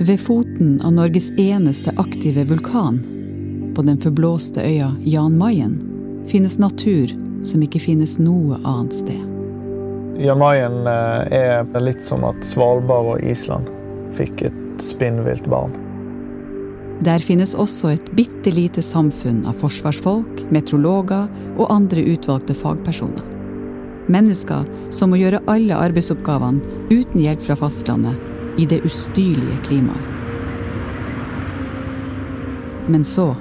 Ved foten av Norges eneste aktive vulkan, på den forblåste øya Jan Mayen, finnes natur som ikke finnes noe annet sted. Jan Mayen eh, er litt som at Svalbard og Island fikk et spinnvilt barn. Der finnes også et bitte lite samfunn av forsvarsfolk, meteorologer og andre utvalgte fagpersoner. Mennesker som må gjøre alle arbeidsoppgavene uten hjelp fra fastlandet i det ustyrlige klimaet. Men så,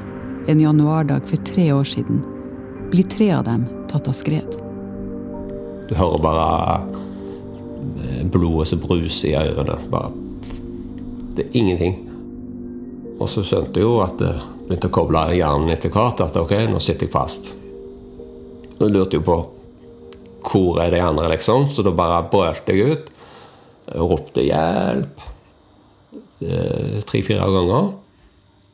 en januardag for tre år siden, blir tre av dem tatt av skred. Du hører bare eh, blodet som bruser i ørene. Bare Det er ingenting. Og så skjønte jeg jo at det begynte å koble hjernen etter hvert. At ok, nå sitter jeg fast. Nå lurte jeg på hvor er de andre, liksom. Så da bare brølte jeg ut. Ropte 'hjelp' eh, tre-fire ganger.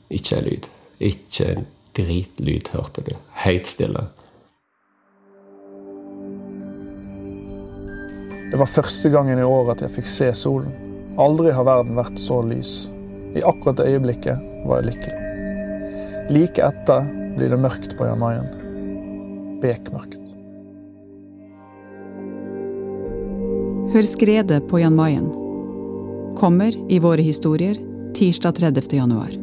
Ikke en lyd. Ikke en dritlyd hørte du. Helt stille. Det var første gangen i år at jeg fikk se solen. Aldri har verden vært så lys. I akkurat det øyeblikket var jeg lykkelig. Like etter blir det mørkt på Jan Mayen. Bekmørkt. Hør skredet på Jan Mayen. Kommer i våre historier tirsdag 30. januar.